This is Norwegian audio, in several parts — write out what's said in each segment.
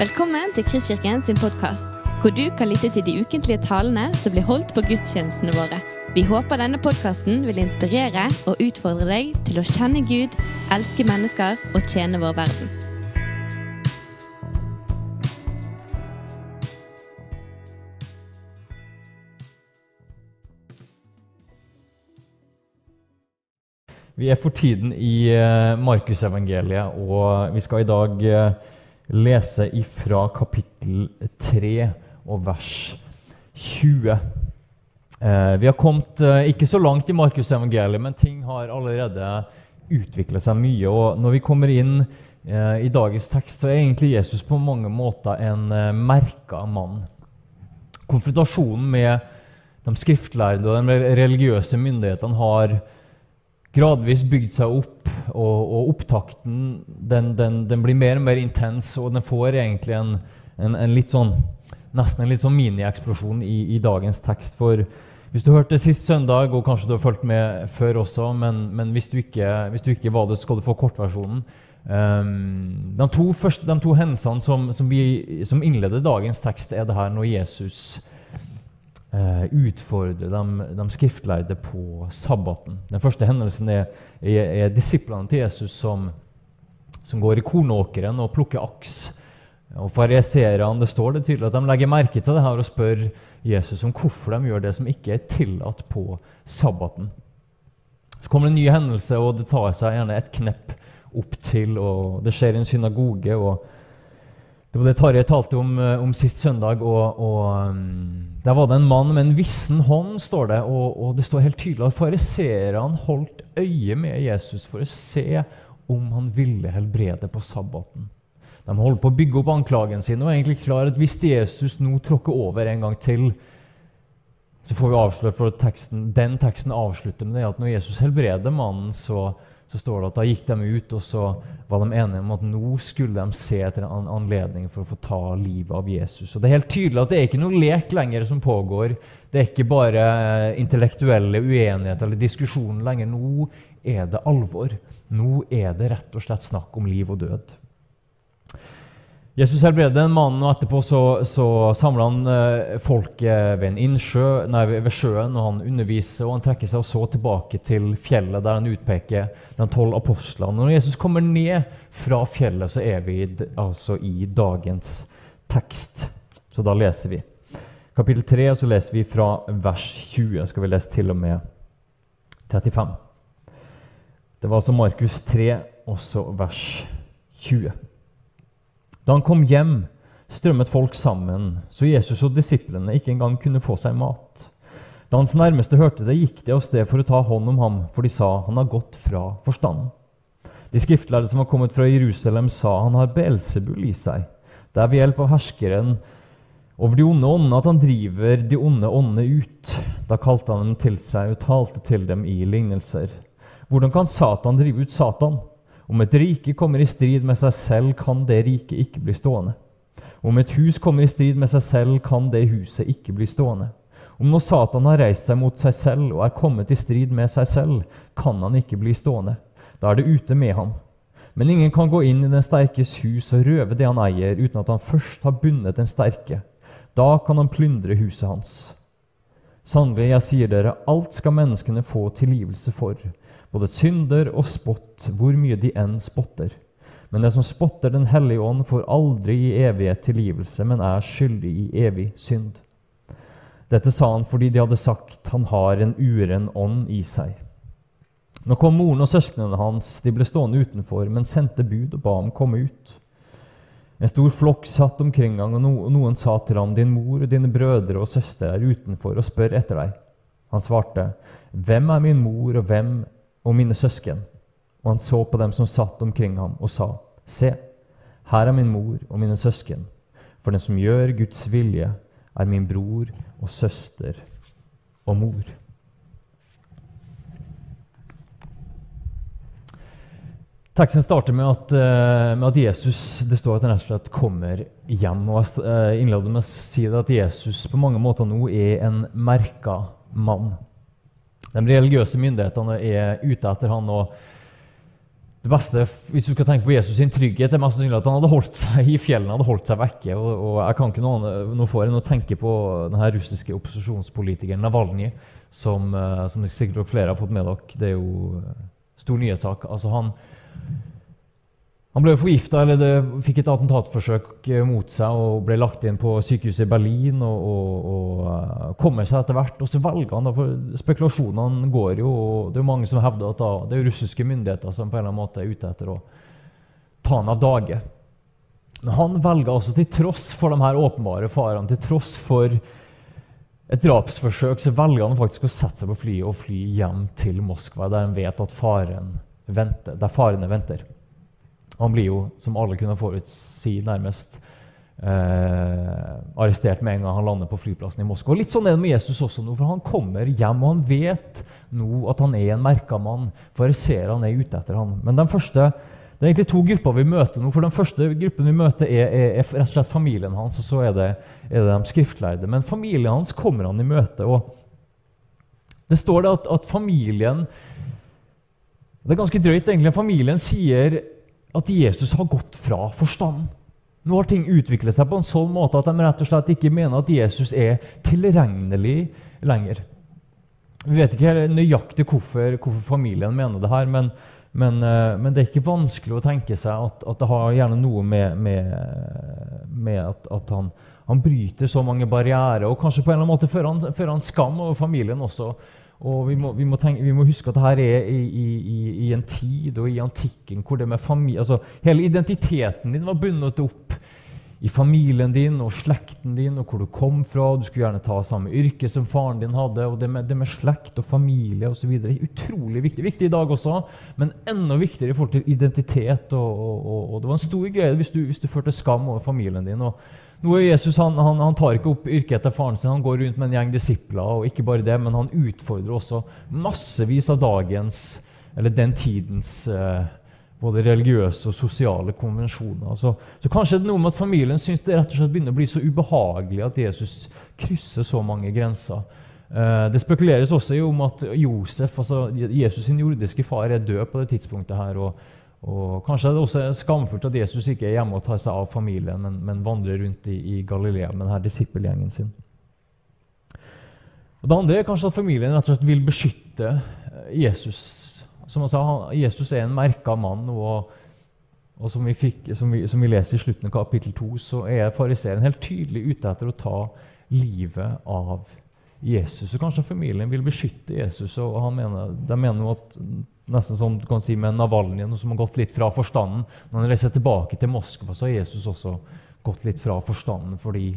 Velkommen til Kristkirken sin podkast, hvor du kan lytte til de ukentlige talene som blir holdt på gudstjenestene våre. Vi håper denne podkasten vil inspirere og utfordre deg til å kjenne Gud, elske mennesker og tjene vår verden. Vi er for tiden i eh, Markusevangeliet, og vi skal i dag eh, lese ifra kapittel 3 og vers 20. Eh, vi har kommet ikke så langt i Markusevangeliet, men ting har allerede utviklet seg mye. Og når vi kommer inn i dagens tekst, så er egentlig Jesus på mange måter en merka mann. Konfrontasjonen med de skriftlærde og de religiøse myndighetene har gradvis bygd seg opp, og, og opptakten den, den, den, blir mer og mer intens, og den får egentlig en, en, en litt sånn, nesten en litt sånn minieksplosjon i, i dagens tekst. For hvis du hørte sist søndag, og kanskje du har fulgt med før også, men, men hvis, du ikke, hvis, du ikke, var det, så skal du få kortversjonen. Um, de, to første, de to hendelsene som, som, vi, som innleder dagens tekst, er det her når Jesus eh, utfordre de, de, skriftlærde på sabbaten. Den første hendelsen er, er, er disiplene til Jesus som, som, går i kornåkeren og plukker aks. Og Fariseerne det står det tydelig at de legger merke til det her og spør Jesus om hvorfor de gjør det som ikke er tillatt på sabbaten. Så kommer det en ny hendelse, og det tar seg gjerne et knepp opp til. og Det skjer i en synagoge. og det var det Tarjei talte om, eh, om, sist søndag. og, og um, Der var det en mann med en vissen hånd, står det. Og, og det står helt tydelig at fariseerne holdt øye med Jesus for å se om han ville helbrede på sabbaten. De holdt på å bygge opp anklagen sin og er egentlig klar at hvis Jesus nå tråkker over en gang til, så får vi avsløre for teksten, den teksten avslutter med det at når Jesus helbreder mannen, så, så står det at da gikk de ut, og så var de enige om at nå skulle de se etter en anledning for å få ta livet av Jesus. Og Det er helt tydelig at det er ikke noe lek lenger som pågår. Det er ikke bare eh, intellektuelle uenigheter eller diskusjoner lenger. Nå er det alvor. Nå er det rett og slett snakk om liv og død. Jesus helbreder en mann, og etterpå så, så samler han eh, folket ved, innsjø, nei, ved sjøen, og han underviser. og Han trekker seg og så tilbake til fjellet, der han utpeker de tolv apostlene. Når Jesus kommer ned fra fjellet, så er vi altså i dagens tekst. Så da leser vi kapittel 3, og så leser vi fra vers 20. skal vi lese til og med 35. Det var altså Markus 3, også vers 20. Da han kom hjem, strømmet folk sammen, så Jesus og disiplene ikke engang kunne få seg mat. Da hans nærmeste hørte det, gikk de av sted for å ta hånd om ham, for de sa han har gått fra forstanden. De skriftlærde som var kommet fra Jerusalem, sa han har Beelzebul i seg. Det er ved hjelp av herskeren over de onde åndene at han driver de onde åndene ut. Da kalte han dem til seg og talte til dem i lignelser. Hvordan kan Satan drive ut Satan? Om et rike kommer i strid med seg selv, kan det riket ikke bli stående. Om et hus kommer i strid med seg selv, kan det huset ikke bli stående. Om når Satan har reist seg mot seg selv og er kommet i strid med seg selv, kan han ikke bli stående. Da er det ute med ham. Men ingen kan gå inn i den sterkes hus og røve det han eier, uten at han først har bundet den sterke. Da kan han plyndre huset hans. Sannelig, jeg sier dere, alt skal menneskene få tilgivelse for både synder og spott, hvor mye de enn spotter. Men den som spotter Den hellige ånd, får aldri i evighet tilgivelse, men er skyldig i evig synd. Dette sa han fordi de hadde sagt han har en uren ånd i seg. Nå kom moren og søsknene hans, de ble stående utenfor, men sendte bud og ba ham komme ut. En stor flokk satt omkring ham, og noen sa til ham, din mor og dine brødre og søstre er utenfor og spør etter deg. Han svarte, hvem er min mor, og hvem og mine søsken. Og han så på dem som satt omkring ham, og sa, Se, her er min mor og mine søsken. For den som gjør Guds vilje, er min bror og søster og mor. Teksten starter med at, eh, med at, Jesus det står at han rett og slett kommer hjem. og Jeg eh, innleder med å si at Jesus på mange måter nå er en merka mann. De religiøse myndighetene er ute etter han. og Det beste, Hvis du skal tenke på Jesus sin trygghet, det er mest sannsynlig at han hadde holdt seg i fjellene hadde holdt seg vekke. og, og jeg kan ikke noe, for enn å tenke på denne russiske opposisjonspolitikeren Navalnyj, som, uh, som sikkert flere har fått med dere. Det er jo stor nyhetssak. Altså han han ble forgifta, eller det, fikk et attentatforsøk eh, mot seg og ble lagt inn på sykehuset i Berlin og, og, og uh, kommer seg etter hvert. Og så velger han, da, for spekulasjonene går jo, og det er mange som hevder at da, det er russiske myndigheter som på en eller annen måte er ute etter å ta han av dage. Men han velger altså, til tross for de her åpenbare farene, til tross for et drapsforsøk, så velger han faktisk å sette seg på flyet og fly hjem til Moskva, der han vet at faren venter, der farene venter. Han blir jo, som alle kunne forutsi, nærmest eh, arrestert med en gang han lander på flyplassen i Moskva. Litt sånn er det med Jesus også nå, for han kommer hjem, og han vet nå at han er en merka mann. Fariseerne er ute etter han. Men den første, det er egentlig to grupper vi møter nå. for Den første gruppen vi møter, er, er, er rett og slett familien hans, og så er det, er det de skriftlærde. Men familien hans kommer han i møte. og Det står det at, at familien Det er ganske drøyt, egentlig. Familien sier at Jesus har gått fra forstanden. Nå har ting utviklet seg på en sånn måte at de rett og slett ikke mener at Jesus er tilregnelig lenger. Vi vet ikke helt nøyaktig hvorfor, hvorfor familien mener det her, men, men, eh, men, det er ikke vanskelig å tenke seg at, at det har gjerne noe med, med, med at, at han, han, bryter så mange barrierer, og kanskje på en eller annen måte fører han, fører han skam over familien også. Og vi må, vi, må tenke, vi må, huske at dette er i, i, i, en tid og i antikken hvor det med familie altså Hele identiteten din var bundet opp i familien din og slekten din og hvor du kom fra. Du skulle gjerne ta samme yrke som faren din hadde. og Det med, det med slekt og familie osv. Utrolig viktig. Viktig i dag også, men enda viktigere i forhold til identitet. Og, og, og Det var en stor greie hvis du, hvis du førte skam over familien din. og nå er Jesus han, han, han, tar ikke opp yrket etter faren sin, han går rundt med en gjeng disipler. og ikke bare det, Men han utfordrer også massevis av dagens, eller den tidens eh, både religiøse og sosiale konvensjoner. Så, så kanskje det er noe med at familien syns det rett og slett begynner å bli så ubehagelig at Jesus krysser så mange grenser. Eh, det spekuleres også om at Josef, altså Jesus' sin jordiske far, er død på det tidspunktet. her, og og Kanskje det også skamfullt at Jesus ikke er hjemme og tar seg av familien, men, men vandrer rundt i, i Galilea med denne disippelgjengen sin. Og Det andre er kanskje at familien rett og slett vil beskytte eh, Jesus. Som han sa, Jesus er en merka mann, og, og som, vi fikk, som, vi, som, vi leser i slutten av kapittel 2, så er fariseeren helt tydelig ute etter å ta livet av Jesus. Og Kanskje familien vil beskytte Jesus, og mener, de mener at Nesten som du kan si med Navalnyj, som har gått litt fra forstanden. Når han reiser tilbake til Moskva, så har Jesus også gått litt fra forstanden fordi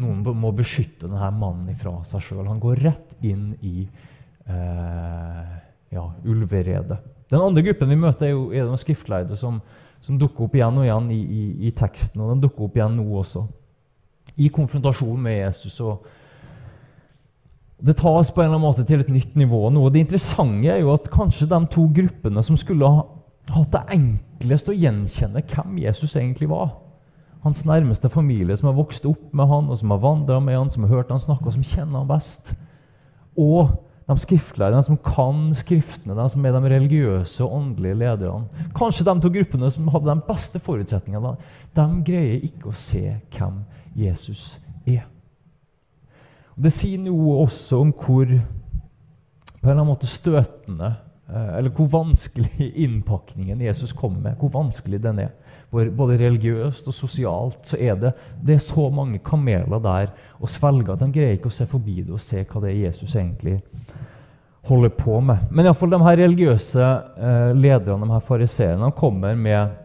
noen må beskytte denne mannen fra seg sjøl. Han går rett inn i eh, ja, ulveredet. Den andre gruppen vi møter, er jo er de skriftleide som, som, dukker opp igjen og igjen i, i, i, teksten. Og den dukker opp igjen nå også. I konfrontasjon med Jesus. og det tas på en eller annen måte til et nytt nivå. Noe det interessante er jo at kanskje de to gruppene som skulle ha hatt det enklest å gjenkjenne hvem Jesus egentlig var Hans nærmeste familie, som har vokst opp med han, og som har vandra med han, som har hørt han snakke, og som kjenner han best. Og de skriftlærde, de som kan Skriftene, de som er de religiøse og åndelige lederne. Kanskje de to gruppene som hadde de beste forutsetningene, de greier ikke å se hvem Jesus er. Og det sier noe også om hvor på en eller annen måte støtende eh, eller hvor vanskelig innpakningen Jesus kommer med, hvor vanskelig den er. Både religiøst og sosialt så er det, det er så mange kameler der å svelge at de greier ikke å se forbi det og se hva det er Jesus egentlig holder på med. Men iallfall de her religiøse eh, lederne, de her fariseerne, kommer med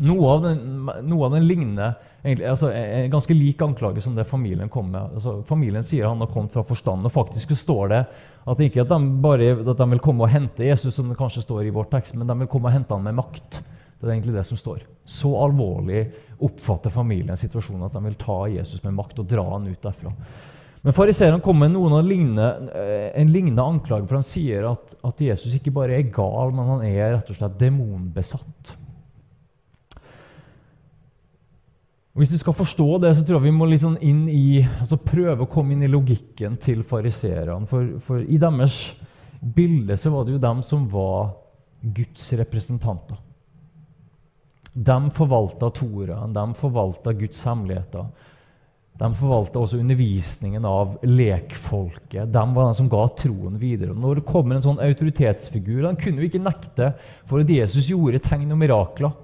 noe av den, noe av den lignende egentlig, altså, en ganske lik anklage som det familien kom med. Altså, familien sier han har kommet fra forstanden, og faktisk står det at ikke at de, bare, at de vil komme og hente Jesus, som det kanskje står i vår tekst, men de vil komme og hente han med makt. Det er egentlig det som står. Så alvorlig oppfatter familien situasjonen at de vil ta Jesus med makt og dra han ut derfra. Men fariseerne kommer med noen av lignende, eh, en lignende anklage, for han sier at, at Jesus ikke bare er gal, men han er rett og slett demonbesatt. Hvis vi skal forstå det, så tror jeg vi må sånn inn i, altså prøve å komme inn i logikken til fariseerne. For, for, i deres bilde så var det jo dem som var Guds representanter. De forvalta Toraen, de forvalta Guds hemmeligheter. De forvalta også undervisningen av lekfolket. De var de som ga troen videre. Og når det kommer en sånn autoritetsfigur De kunne jo ikke nekte for at Jesus gjorde tegn og mirakler.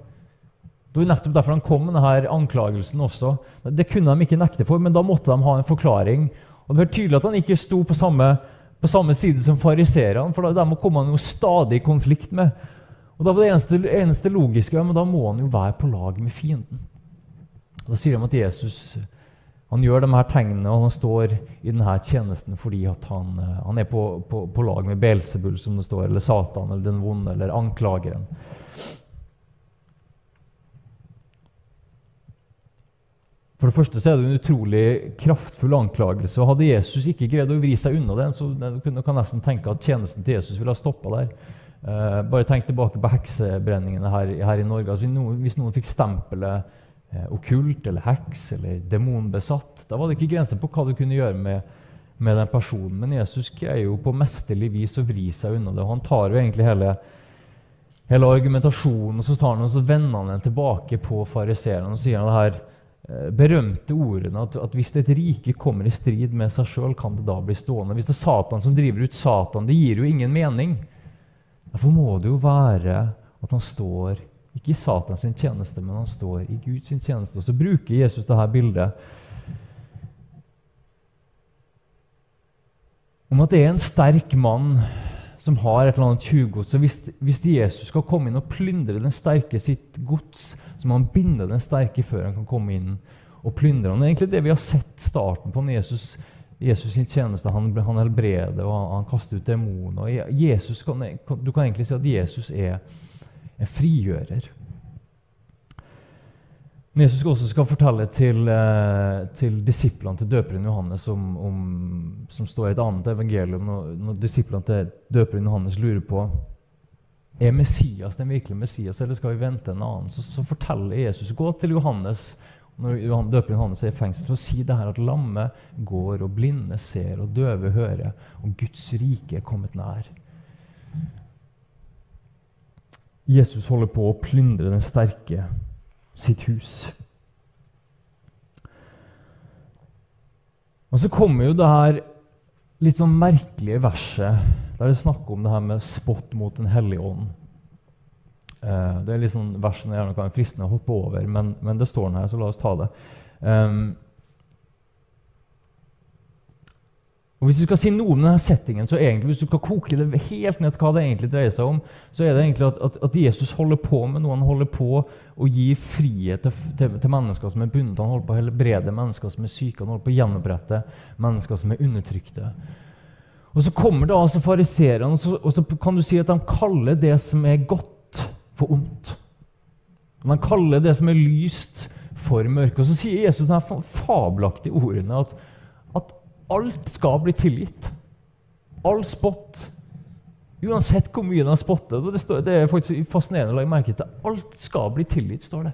Det var nettopp derfor han kom med denne anklagelsen også. Det kunne de ikke nekte for, men da måtte de ha en forklaring. Og Det var tydelig at han ikke sto på samme, på samme side som fariseerne, for dem kom han jo stadig i konflikt med. Og Da var det eneste, eneste logiske men da må han jo være på lag med fienden. Og Da sier de at Jesus han gjør de her tegnene, og han står i denne tjenesten fordi han, eh, han, er på, på, på lag med Belsebull, som det står, eller Satan, eller den vonde, eller anklageren. For det første så er det en utrolig kraftfull anklagelse. og Hadde Jesus ikke greid å vri seg unna den, så du man nesten tenke at tjenesten til Jesus ville ha stoppa der. Eh, bare tenk tilbake på heksebrenningene her, her i Norge. Altså, hvis noen fikk stempelet eh, okkult eller heks eller demonbesatt. Da var det ikke grenser på hva du kunne gjøre med, med den personen. Men Jesus greier jo på mesterlig vis å vri seg unna det. og Han tar jo egentlig hele, hele argumentasjonen og så tar han og så vender han den tilbake på fariseerne og sier han det her berømte ordene at, at, hvis et rike kommer i strid med seg sjøl, kan det da bli stående. Hvis det er Satan som driver ut Satan, det gir jo ingen mening. Derfor må det jo være at han står ikke i Satans tjeneste, men han står i Guds tjeneste. Og så bruker Jesus dette bildet om at det er en sterk mann som har et eller annet tjuvgods. Hvis, hvis Jesus skal komme inn og plyndre den sterke sitt gods, så må han binde den sterke før han kan komme inn og plyndre. Det er egentlig det vi har sett starten på når Jesus, Jesus sin tjeneste. Han, han helbreder og han, han kaster ut demoner. Du kan egentlig si at Jesus er en frigjører. Men Jesus også skal fortelle til, eh, til disiplene til døperen Johannes om, om, som står i et annet evangelium, når, når disiplene til døperen Johannes lurer på er Messias den virkelige Messias, eller skal vi vente en annen, så, så forteller Jesus Gå til Johannes når døperen Johannes er i fengsel, og si det her at lamme går, og blinde ser, og døve hører, og Guds rike er kommet nær. Jesus holder på å plyndre den sterke sitt hus. Og så kommer jo det her litt sånn merkelige verset der det snakker om det her med spott mot Den hellige ånd. Uh, det er litt sånn vers som gjerne kan være fristende å hoppe over, men, men det står den her, så la oss ta det. Um, Og Hvis du skal si noe om denne settingen, så egentlig, hvis du skal koke det helt ned til hva det egentlig dreier seg om, så er det egentlig at, at, at Jesus holder på med noe. Han holder på å gi frihet til, til, til mennesker som er bundet. Han holder på å helbrede mennesker som er syke. Han holder på å gjenopprette mennesker som er undertrykte. Og Så kommer det altså fariseerne, og, og, så kan du si at de kaller det som er godt, for ondt. De kaller det som er lyst, for mørke. Og Så sier Jesus de fabelaktige ordene at Alt skal bli tilgitt. All spott. Uansett hvor mye den spotter. Det, står, det er faktisk fascinerende å legge merke til. Alt skal bli tilgitt, står det.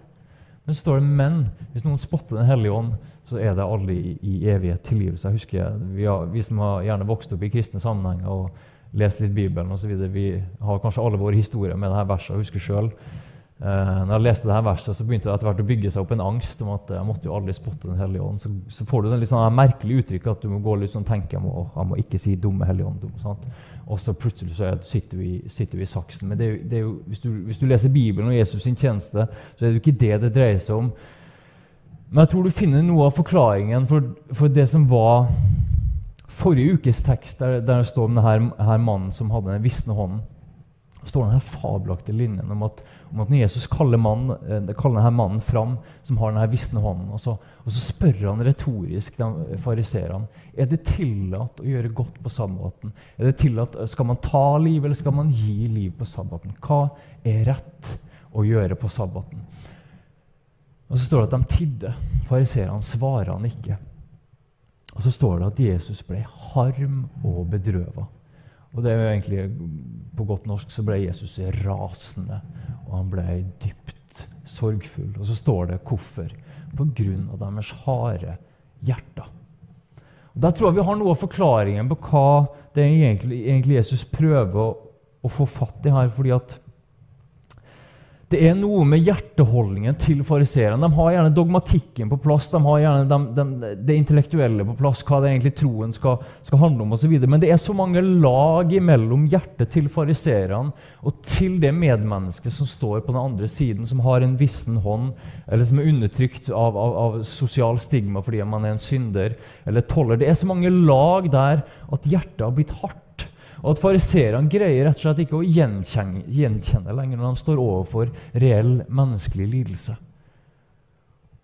Men så står det 'men'. Hvis noen spotter Den hellige ånd, så er det aldri i, i evighet tilgivelse. Jeg husker, vi, har, vi, som har gjerne vokst opp i kristne sammenhenger og lest litt Bibelen osv., vi har kanskje alle våre historier med dette verset. Jeg husker selv når jeg leste dette verset, så begynte det etter hvert å bygge seg opp en angst om at jeg måtte jo aldri spotte Den hellige ånd. Så, så får du den litt sånn merkelig uttrykk at du må gå litt sånn tenke jeg må, jeg må ikke si 'dumme hellige ånd'. Dum, og så plutselig så sitter, du i, sitter du i saksen. Men det er jo, det er jo, hvis, du, hvis, du, leser Bibelen og Jesus sin tjeneste, så er det jo ikke det det dreier seg om. Men jeg tror du finner noe av forklaringen for, for det som var forrige ukes tekst, der, der det står om denne her mannen som hadde den visne hånden står denne fabelaktige linjen om at, om at når Jesus kaller, mann, eh, kaller denne mannen fram, som har denne visne hånden, og så, og så spør han retorisk fariseerne er det tillatt å gjøre godt på sabbaten. Er det tillatt, Skal man ta liv, eller skal man gi liv på sabbaten? Hva er rett å gjøre på sabbaten? Og Så står det at de tidde. Fariseerne svarer han ikke. Og så står det at Jesus ble harm og bedrøva. Og det er jo egentlig På godt norsk så ble Jesus rasende, og han ble dypt sorgfull. Og så står det hvorfor. På grunn av deres harde hjerter. Og Der tror jeg vi har noe av forklaringen på hva det egentlig, egentlig Jesus prøver å, å, få fatt i her. fordi at det er noe med hjerteholdningen til fariseerne. De har gjerne dogmatikken på plass, de har gjerne de, de, det intellektuelle på plass, hva det egentlig troen skal, skal handle om osv. Men det er så mange lag mellom hjertet til fariseerne og til det medmennesket som står på den andre siden, som har en vissen hånd, eller som er undertrykt av, av, av sosial stigma fordi man er en synder eller toller. Det er så mange lag der at hjertet har blitt hardt. Og at fariseerne greier rett og slett ikke å gjenkjenne, gjenkjenne lenger når de står overfor reell menneskelig lidelse.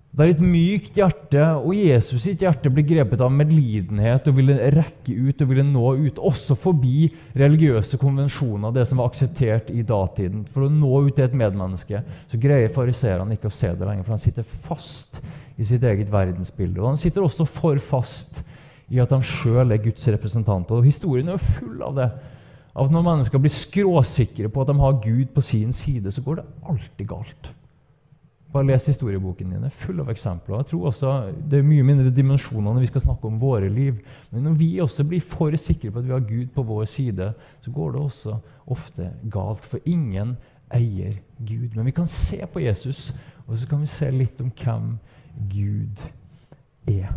Det er et mykt hjerte, og Jesus sitt hjerte blir grepet av medlidenhet og ville rekke ut og ville nå ut, også forbi religiøse konvensjoner, det som var akseptert i datiden. For å nå ut til et medmenneske så greier fariseerne ikke å se det lenger, for han sitter fast i sitt eget verdensbilde. Og han sitter også for fast i at de sjøl er Guds representanter. Og Historien er jo full av det. At Når mennesker blir skråsikre på at de har Gud på sin side, så går det alltid galt. Bare les historieboken din. Er full av eksempler. Jeg tror også Det er mye mindre dimensjoner når vi skal snakke om våre liv. Men når vi også blir for sikre på at vi har Gud på vår side, så går det også ofte galt. For ingen eier Gud. Men vi kan se på Jesus, og så kan vi se litt om hvem Gud er.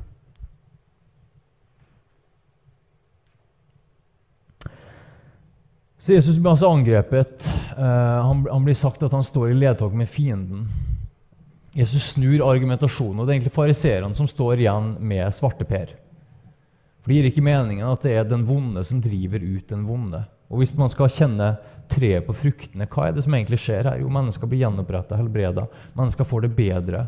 Så Jesus blir altså angrepet. Uh, han, han, blir sagt at han står i ledtog med fienden. Jesus snur argumentasjonen, og det er egentlig fariseerne som står igjen med svarteper. For Det gir ikke meningen at det er den vonde som driver ut den vonde. Og Hvis man skal kjenne treet på fruktene, hva er det som egentlig skjer her? Jo, mennesker blir gjenoppretta, helbreda. Mennesker får det bedre.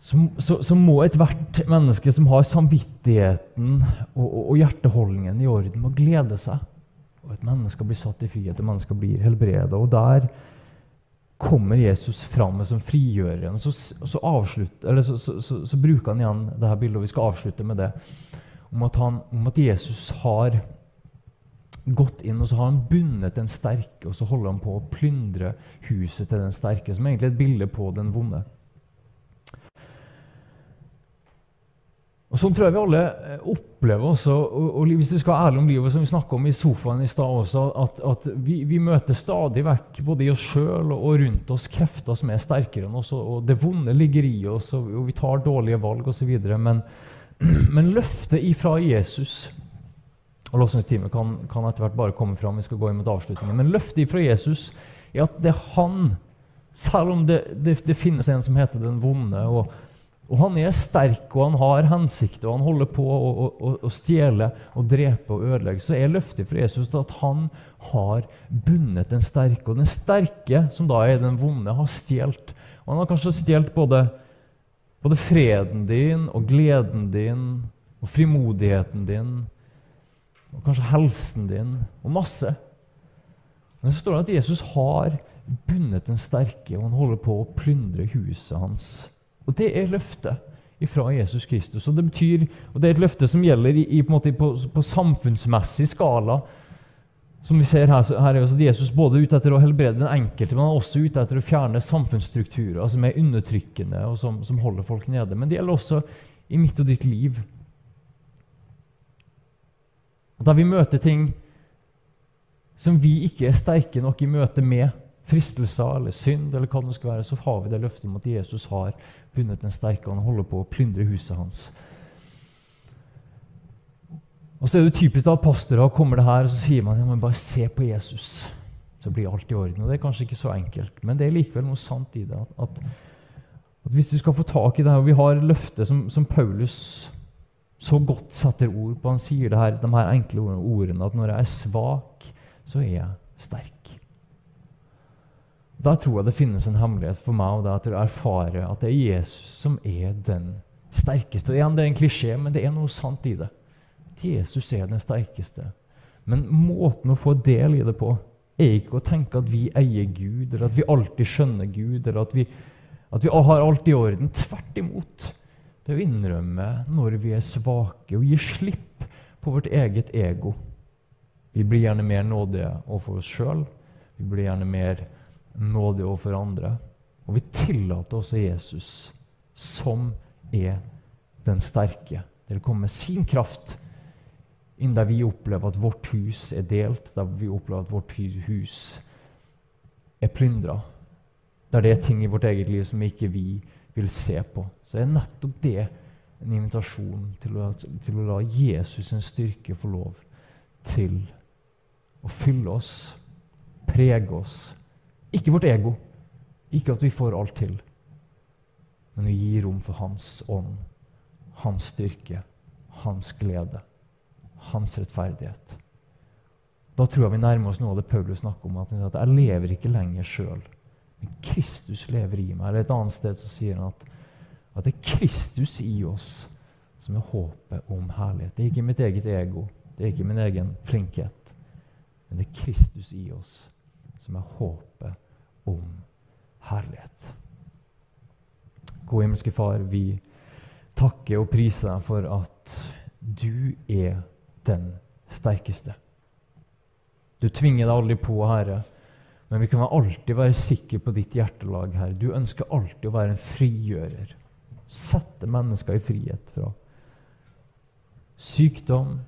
Så, så, så må ethvert menneske som har samvittigheten og, og, og hjerteholdningen i orden, må glede seg og et menneske blir satt i frihet, og menneske blir helbredet. Og der kommer Jesus fram som frigjøreren. Så, så, så, så, bruker han igjen dette bildet, og vi skal avslutte med det, om at, han, om at, Jesus har gått inn og så har han bundet den sterke, og så holder han på å plyndre huset til den sterke, som egentlig er et bilde på den vonde. Og Sånn tror jeg vi alle eh, opplever også, og, og hvis vi skal være ærlige om livet, som vi snakka om i sofaen i stad også, at, at vi, vi, møter stadig vekk, både i oss sjøl og, rundt oss, krefter som er sterkere enn oss. og Det vonde ligger i oss, og, og vi tar dårlige valg osv. Men, men løftet ifra Jesus og Lovsangstimen kan, kan etter hvert bare komme fram. vi skal gå inn mot avslutningen, Men løftet ifra Jesus er at det er han, selv om det, det, det finnes en som heter den vonde, og og han er sterk, og han har hensikt, og han holder på å, å, å stjele og drepe og ødelegge. Så er løftet fra Jesus at han har bundet den sterke. Og den sterke, som da er den vonde, har stjålet. Og han har kanskje stjålet både, både, freden din og gleden din og frimodigheten din og kanskje helsen din og masse. Men så står det at Jesus har bundet den sterke, og han holder på å plyndre huset hans. Og det er løftet fra Jesus Kristus. Og det betyr, og det er et løfte som gjelder i, i, på, på, på, samfunnsmessig skala. Som vi ser her, her er Jesus både ute etter å helbrede den enkelte, men han er også ute etter å fjerne samfunnsstrukturer som er undertrykkende og som, som holder folk nede. Men det gjelder også i mitt og ditt liv. Da vi møter ting som vi ikke er sterke nok i møte med, fristelser eller synd, eller hva det skal være, så har vi det løftet om at Jesus har bundet den sterke, og han holder på å plyndre huset hans. Og Så er det typisk at pastorer kommer det her, og så sier man ja, men bare se på Jesus. Så blir alt i orden. Og Det er kanskje ikke så enkelt, men det er likevel noe sant i det. At, at, at Hvis du skal få tak i det her, og vi har løftet som, som, Paulus så godt setter ord på Han sier det her, de her enkle ordene at når jeg er svak, så er jeg sterk. Da tror jeg det finnes en hemmelighet for meg, og det er at jeg erfarer at det er Jesus som er den sterkeste. Og igjen, Det er en klisjé, men det er noe sant i det. At Jesus er den sterkeste. Men måten å få del i det på er ikke å tenke at vi eier Gud, eller at vi alltid skjønner Gud, eller at vi, at vi har alt i orden. Tvert imot. Det er å innrømme når vi er svake, og gi slipp på vårt eget ego. Vi blir gjerne mer nådige overfor oss sjøl. Vi blir gjerne mer nådig overfor andre. Og vi tillater også Jesus, som er den sterke, til å komme med sin kraft inn der vi opplever at vårt hus er delt, der vi opplever at vårt hus er plyndra. Der det er ting i vårt eget liv som ikke vi vil se på. Så er nettopp det en invitasjon til å, til å la Jesus' sin styrke få lov til å fylle oss, prege oss. Ikke vårt ego, ikke at vi får alt til, men å gi rom for Hans ånd, Hans styrke, Hans glede, Hans rettferdighet. Da tror jeg vi nærmer oss noe av det Paulus snakker om. At, at jeg lever ikke lenger sjøl, men Kristus lever i meg. Eller et annet sted så sier han at, at det er Kristus i oss som er håpet om herlighet. Det er ikke mitt eget ego, det er ikke min egen flinkhet, men det er Kristus i oss som er håpet om herlighet. Gode himmelske Far, vi takker og priser deg for at du er den sterkeste. Du tvinger deg aldri på, Herre, men vi kan alltid være sikre på ditt hjertelag, Herre. Du ønsker alltid å være en frigjører. Sette mennesker i frihet fra sykdom,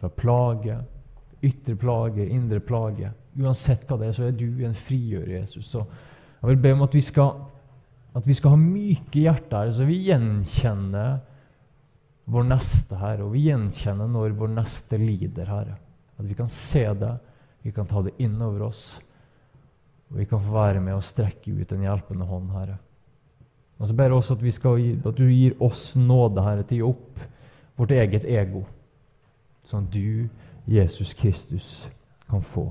fra plage, ytre plage, indre plage. Uansett hva det er, så er du en frigjører, Jesus. Så jeg vil be om at vi skal at vi skal ha myke hjerter, så vi gjenkjenner vår neste, Herre. Og vi gjenkjenner når vår neste lider, Herre. At vi kan se det, vi kan ta det inn over oss. Og vi kan få være med og strekke ut en hjelpende hånd, Herre. Og så ber jeg også at, gi, at du gir oss nåde, Herre, til å gi opp vårt eget ego. Sånn at du, Jesus Kristus, kan få